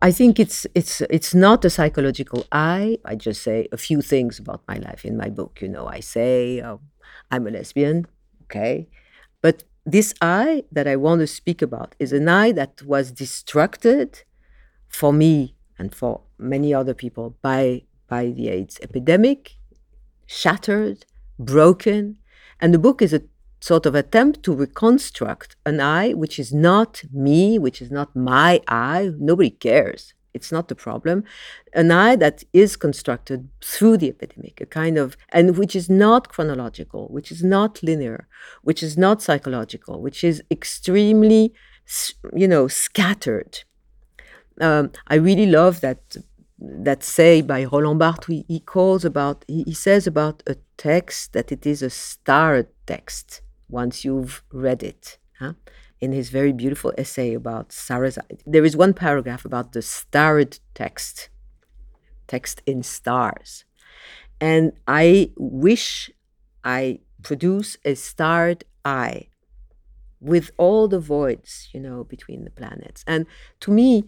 I think it's it's it's not a psychological I. I just say a few things about my life in my book. You know, I say um, I'm a lesbian, okay, but this I that I want to speak about is an I that was destructed for me and for many other people by by the AIDS epidemic, shattered, broken, and the book is a sort of attempt to reconstruct an I which is not me, which is not my I. Nobody cares. It's not the problem. An I that is constructed through the epidemic, a kind of, and which is not chronological, which is not linear, which is not psychological, which is extremely, you know, scattered. Um, I really love that that say by Roland Barthes. He, calls about, he, he says about a text that it is a starred text once you've read it. Huh? In his very beautiful essay about Sarrasine, there is one paragraph about the starred text, text in stars. And I wish I produce a starred eye with all the voids, you know, between the planets. And to me,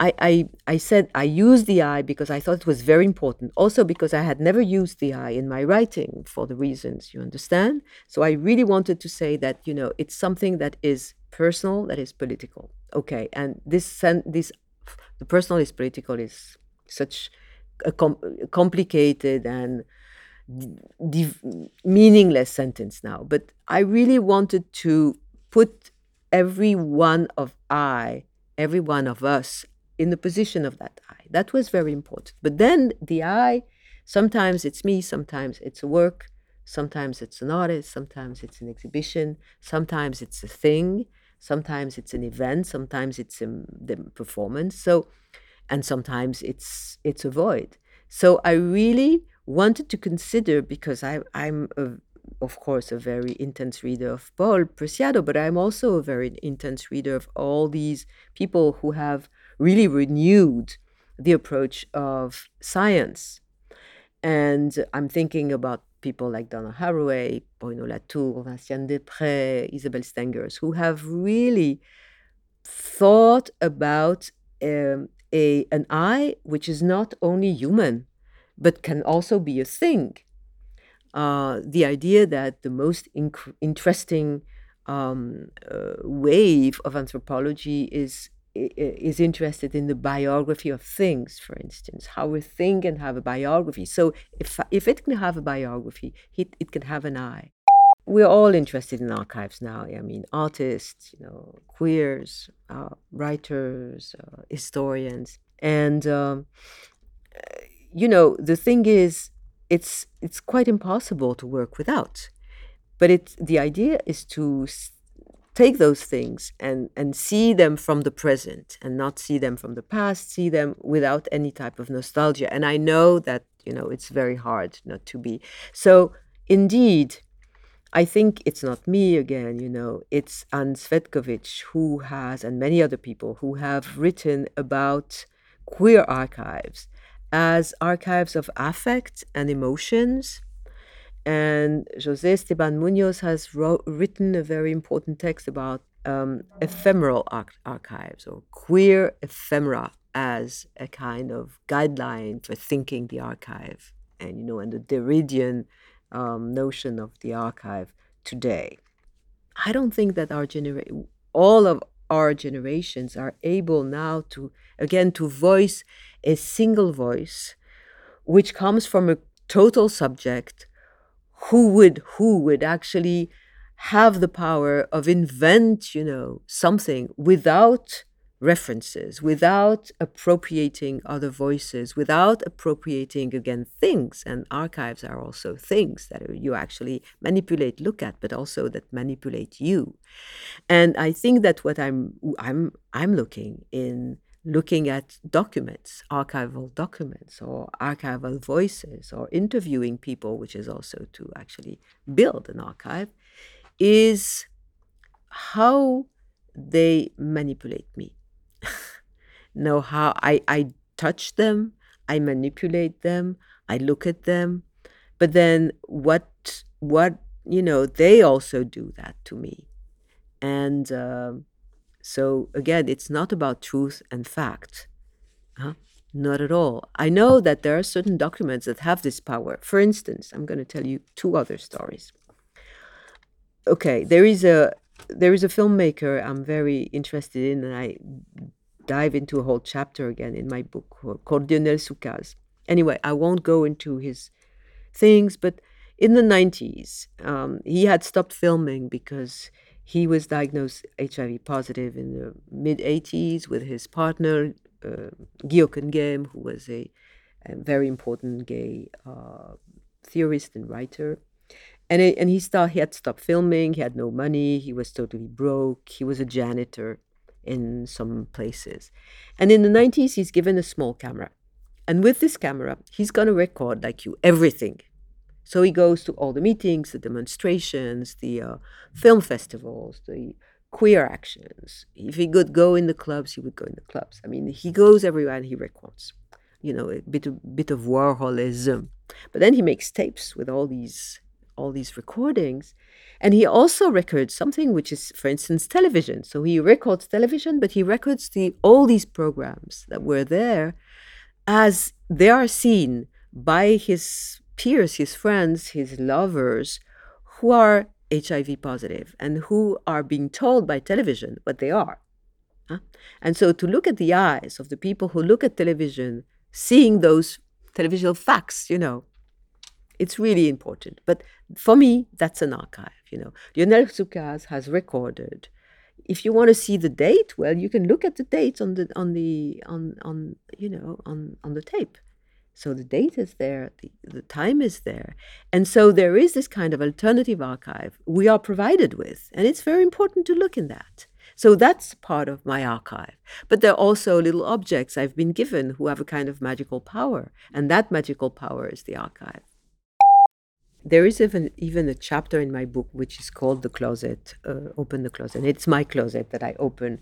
I, I, I said I used the I because I thought it was very important. Also because I had never used the I in my writing for the reasons you understand. So I really wanted to say that you know it's something that is personal, that is political. Okay, and this this the personal is political is such a com- complicated and meaningless sentence now. But I really wanted to put every one of I, every one of us in the position of that eye. That was very important. But then the eye, sometimes it's me, sometimes it's a work, sometimes it's an artist, sometimes it's an exhibition, sometimes it's a thing, sometimes it's an event, sometimes it's a, the performance. So, and sometimes it's it's a void. So I really wanted to consider because I, I'm a, of course a very intense reader of Paul Preciado, but I'm also a very intense reader of all these people who have really renewed the approach of science. And I'm thinking about people like Donna Haraway, Bruno Latour, Vinciane Despret, Isabelle Stengers, who have really thought about um, a, an I which is not only human, but can also be a thing. Uh, the idea that the most inc- interesting um, uh, wave of anthropology is is interested in the biography of things, for instance, how a thing can have a biography. So if, if it can have a biography, it, it can have an eye. We're all interested in archives now. I mean, artists, you know, queers, uh, writers, uh, historians, and um, you know, the thing is, it's it's quite impossible to work without. But it's the idea is to take those things and and see them from the present and not see them from the past see them without any type of nostalgia. And i know that you know it's very hard not to be. So indeed i think it's not me again you know it's Ann Cvetkovich who has and many other people who have written about queer archives as archives of affect and emotions and Jose Esteban Munoz has wrote, written a very important text about um, ephemeral archives or queer ephemera as a kind of guideline for thinking the archive and you know and the Derridean um, notion of the archive today. I don't think that our generation, all of our generations, are able now to again to voice a single voice, which comes from a total subject who would who would actually have the power of invent you know something without references without appropriating other voices without appropriating again things. And archives are also things that you actually manipulate look at but also that manipulate you. And i think that what i'm i'm i'm looking in looking at documents, archival documents, or archival voices, or interviewing people, which is also to actually build an archive, is how they manipulate me. know how I, I touch them, I manipulate them, I look at them, but then what what you know they also do that to me, and. Uh, so again, it's not about truth and fact. Huh? Not at all. I know that there are certain documents that have this power. For instance, I'm going to tell you two other stories. Okay, there is a there is a filmmaker I'm very interested in, and I dive into a whole chapter again in my book called Lionel Soukaz. Anyway, I won't go into his things, but in the 90s, um, he had stopped filming because he was diagnosed HIV positive in the mid 80s with his partner, uh, Hocquenghem, who was a, a very important gay uh, theorist and writer. And, it, and he, start, he had stopped filming, he had no money, he was totally broke, he was a janitor in some places. And in the 90s, he's given a small camera. And with this camera, he's going to record, like you, everything. So he goes to all the meetings, the demonstrations, the uh, film festivals, the queer actions. If he could go in the clubs, he would go in the clubs. I mean, he goes everywhere and he records, you know, a bit of, bit of Warholism. But then he makes tapes with all these all these recordings. And he also records something which is, for instance, television. So he records television, but he records the all these programs that were there as they are seen by his peers, his friends, his lovers who are HIV positive and who are being told by television what they are. Huh? And so to look at the eyes of the people who look at television, seeing those television facts, you know, it's really important. But for me, that's an archive, you know. Lionel Soukaz has recorded. If you want to see the date, well, you can look at the date on the on the on on you know on on the tape. So the date is there, the, the time is there. And so there is this kind of alternative archive we are provided with. And it's very important to look in that. So that's part of my archive. But there are also little objects I've been given who have a kind of magical power. And that magical power is the archive. There is even even a chapter in my book which is called the closet. Uh, open the closet. It's my closet that I open.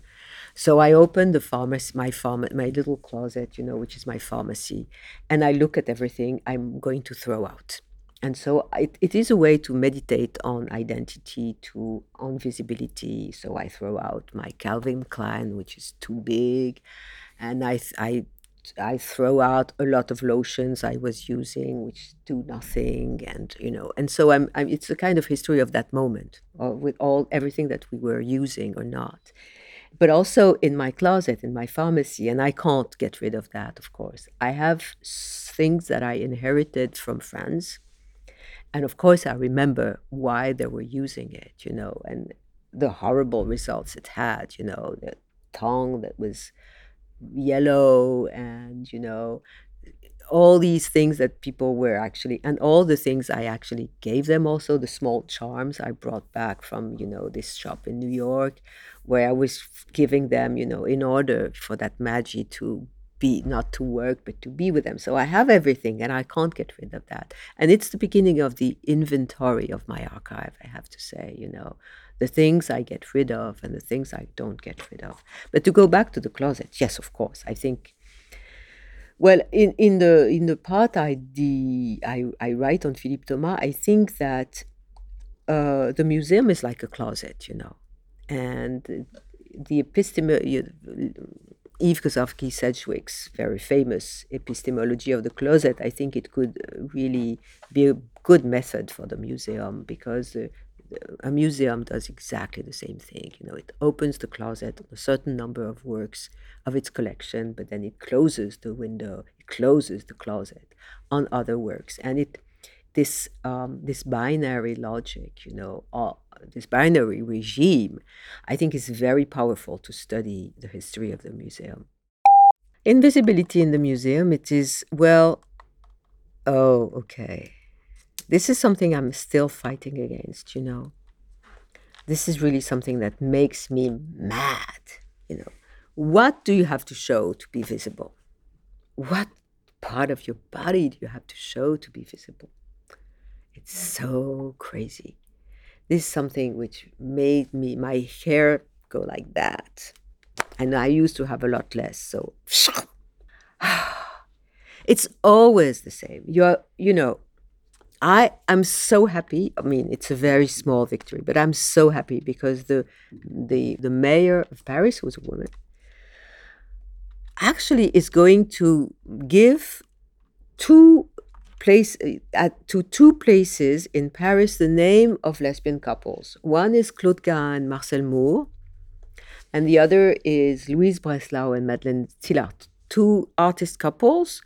So I open the pharmacy, my pharma, my little closet, you know, which is my pharmacy, and I look at everything I'm going to throw out. And so it, it is a way to meditate on identity, to on visibility. So I throw out my Calvin Klein, which is too big, and I I I throw out a lot of lotions I was using, which do nothing, and you know, and so I'm, I'm it's a kind of history of that moment, uh, with all everything that we were using or not, but also in my closet, in my pharmacy, and I can't get rid of that. Of course, I have things that I inherited from friends, and of course, I remember why they were using it, you know, and the horrible results it had, you know, the tongue that was yellow and you know all these things that people were actually and all the things i actually gave them also the small charms i brought back from you know this shop in new york where i was giving them you know in order for that magic to be not to work but to be with them. So i have everything and i can't get rid of that. And it's the beginning of the inventory of my archive i have to say you know the things I get rid of and the things I don't get rid of. But to go back to the closet, yes, of course, I think. Well, in, in the in the part I the I, I write on Philippe Thomas, I think that uh, the museum is like a closet, you know, and the epistemology. Eve Kosofsky Sedgwick's very famous epistemology of the closet, I think it could really be a good method for the museum because uh, a museum does exactly the same thing. You know, it opens the closet on a certain number of works of its collection, but then it closes the window, it closes the closet on other works, and it this um, this binary logic, you know, all, this binary regime, I think is very powerful to study the history of the museum. Invisibility in the museum, it is well. Oh, okay this is something I'm still fighting against, you know. This is really something that makes me mad, you know. What do you have to show to be visible? What part of your body do you have to show to be visible? It's so crazy. This is something which made me, my hair go like that. And I used to have a lot less, so it's always the same. You're, you know, I am so happy. I mean, it's a very small victory, but I'm so happy because the the the mayor of Paris was a woman. actually is going to give two place uh, at to two places in Paris the name of lesbian couples. One is Claude Cahun and Marcel Moore, and the other is Louise Breslau and Madeleine Zillhardt, two artist couples.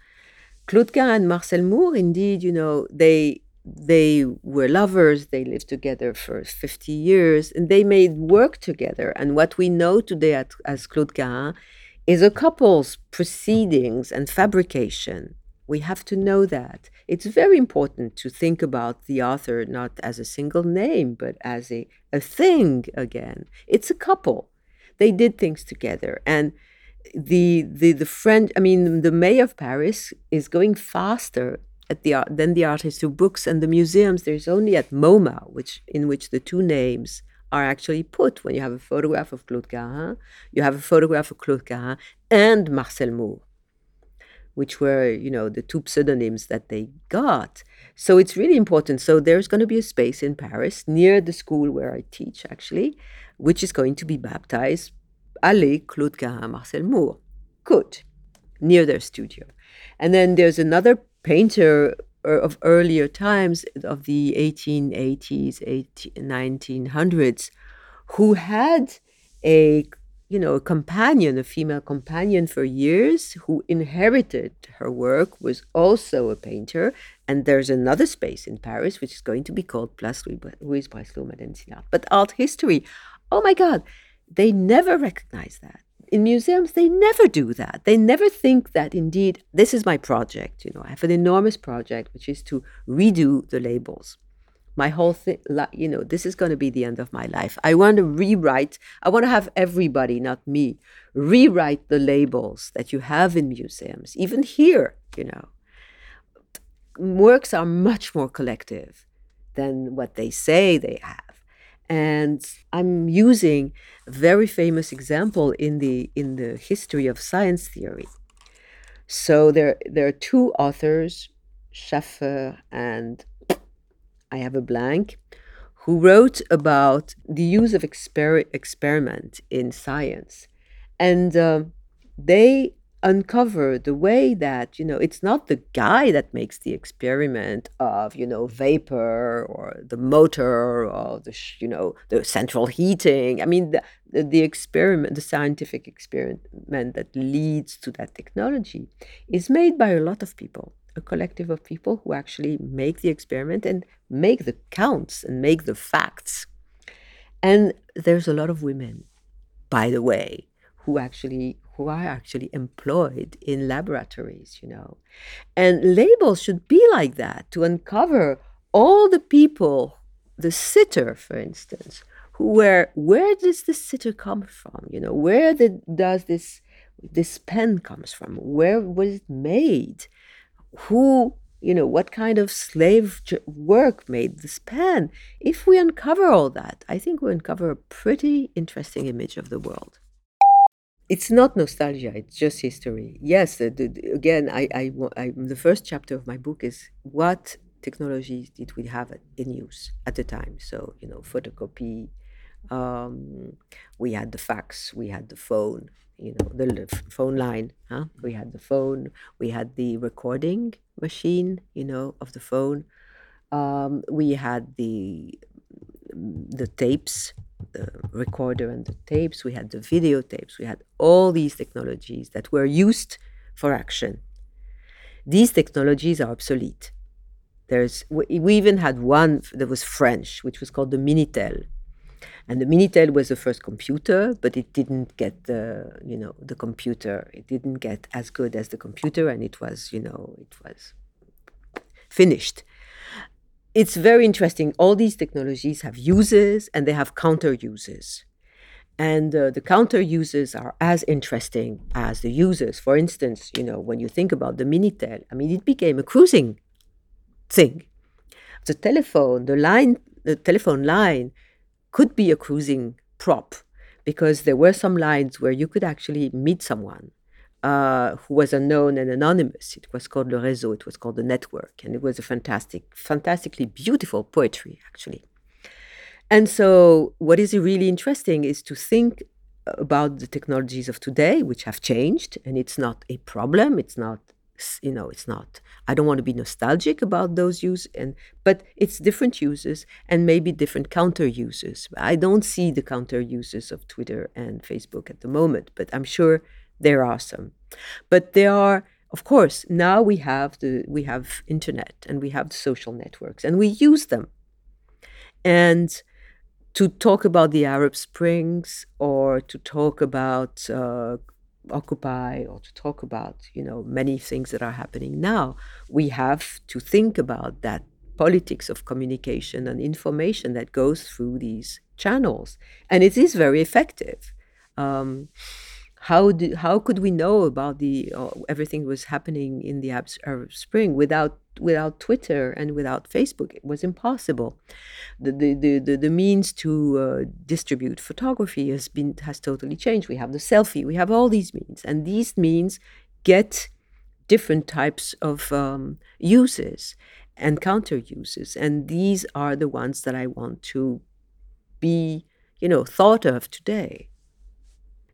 Claude Cahun and Marcel Moore, indeed, you know, they they were lovers, they lived together for 50 years, and they made work together. And what we know today at, as Claude Cahun is a couple's proceedings and fabrication. We have to know that. It's very important to think about the author not as a single name, but as a, a thing again. It's a couple. They did things together. And the the the French I mean the mayor of Paris is going faster at the art than the artists who books and the museums. There's only at MoMA, which in which the two names are actually put when you have a photograph of Claude Cahun, you have a photograph of Claude Cahun and Marcel Moore, which were, you know, the two pseudonyms that they got. So it's really important. So there's going to be a space in Paris near the school where I teach, actually, which is going to be baptized Allée Claude Cahun Marcel Moore. Good. Near their studio. And then there's another painter uh, of earlier times of the 1880s 18, 1900s who had a you know a companion a female companion for years who inherited her work was also a painter and there's another space in paris which is going to be called place louise breslau zillhardt but art history oh my god they never recognize that in museums, they never do that. They never think that indeed, this is my project. You know, I have an enormous project, which is to redo the labels. My whole thing, you know, this is going to be the end of my life. I want to rewrite, I want to have everybody, not me, rewrite the labels that you have in museums, even here, you know. Works are much more collective than what they say they have and i'm using a very famous example in the in the history of science theory. So there there are two authors Schaffer and i have a blank who wrote about the use of exper- experiment in science. And uh, they uncover the way that you know it's not the guy that makes the experiment of you know vapor or the motor or the you know the central heating. I mean the, the, the experiment the scientific experiment that leads to that technology is made by a lot of people a collective of people who actually make the experiment and make the counts and make the facts. And there's a lot of women by the way who actually who are actually employed in laboratories, you know. And labels should be like that to uncover all the people, the sitter, for instance, who were where does this sitter come from? You know, where does this this pen comes from? Where was it made? Who you know, what kind of slave work made this pen? If we uncover all that, I think we uncover a pretty interesting image of the world it's not nostalgia it's just history. Yes the, the, again I, I, I, the first chapter of my book is what technologies did we have in use at the time. So you know photocopy um, we had the fax we had the phone you know the phone line huh? we had the phone we had the recording machine you know of the phone. Um, we had the the tapes the recorder and the tapes, we had the videotapes, we had all these technologies that were used for action. These technologies are obsolete. There's, we even had one that was French, which was called the Minitel. And the Minitel was the first computer, but it didn't get the, you know, the computer. It didn't get as good as the computer, and it was, you know, it was finished it's very interesting. All these technologies have uses and they have counter uses. And uh, the counter uses are as interesting as the uses. For instance, you know, when you think about the Minitel, I mean, it became a cruising thing. The telephone, the line, the telephone line could be a cruising prop because there were some lines where you could actually meet someone uh, who was unknown and anonymous. It was called Le Réseau, it was called the network, and it was a fantastic, fantastically beautiful poetry, actually. And so, what is really interesting is to think about the technologies of today, which have changed, and it's not a problem. It's not, you know, it's not. I don't want to be nostalgic about those uses, and but it's different uses and maybe different counter uses. I don't see the counter uses of Twitter and Facebook at the moment, but I'm sure there are some. But there are, of course, now we have the we have internet and we have social networks, and we use them. And to talk about the Arab Springs or to talk about uh, Occupy or to talk about you know many things that are happening now, we have to think about that politics of communication and information that goes through these channels, and it is very effective. Um, how do, how could we know about the uh, everything was happening in the Arab Spring without without Twitter and without Facebook? It was impossible. The the the, the, the means to uh, distribute photography has been has totally changed. We have the selfie. We have all these means, and these means get different types of um, uses and counter uses, and these are the ones that I want to be you know thought of today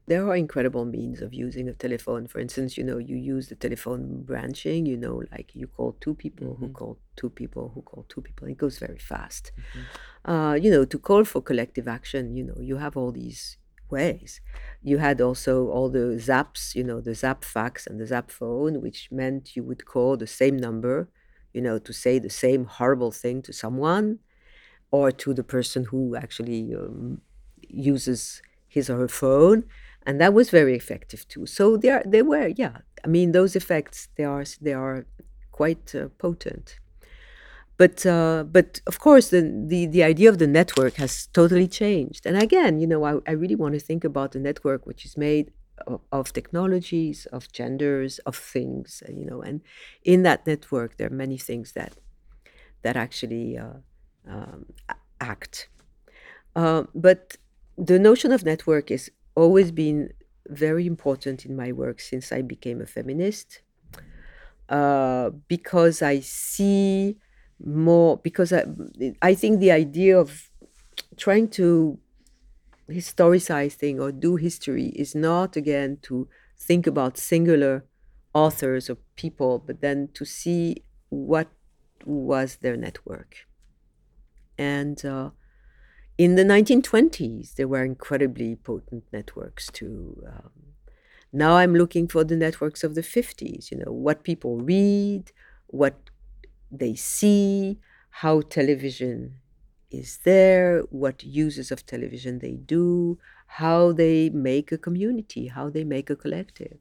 there are incredible means of using a telephone. For instance, you know, you use the telephone branching, you know, like you call two people mm-hmm. who call two people who call two people. It goes very fast. Mm-hmm. Uh, you know, to call for collective action, you know, you have all these ways. You had also all the zaps, you know, the zap fax and the zap phone, which meant you would call the same number, you know, to say the same horrible thing to someone or to the person who actually um, uses his or her phone and that was very effective too. So there, they were, yeah. I mean, those effects they are they are quite uh, potent. But uh, but of course, the, the the idea of the network has totally changed. And again, you know, I, I really want to think about the network, which is made of, of technologies, of genders, of things. You know, and in that network, there are many things that that actually uh, um, act. Uh, but the notion of network is always been very important in my work since I became a feminist uh, because I see more because I, I think the idea of trying to historicize thing or do history is not again to think about singular authors or people but then to see what was their network. And uh, in the 1920s, there were incredibly potent networks too. Um, now I'm looking for the networks of the 50s, you know, what people read, what they see, how television is there, what uses of television they do, how they make a community, how they make a collective.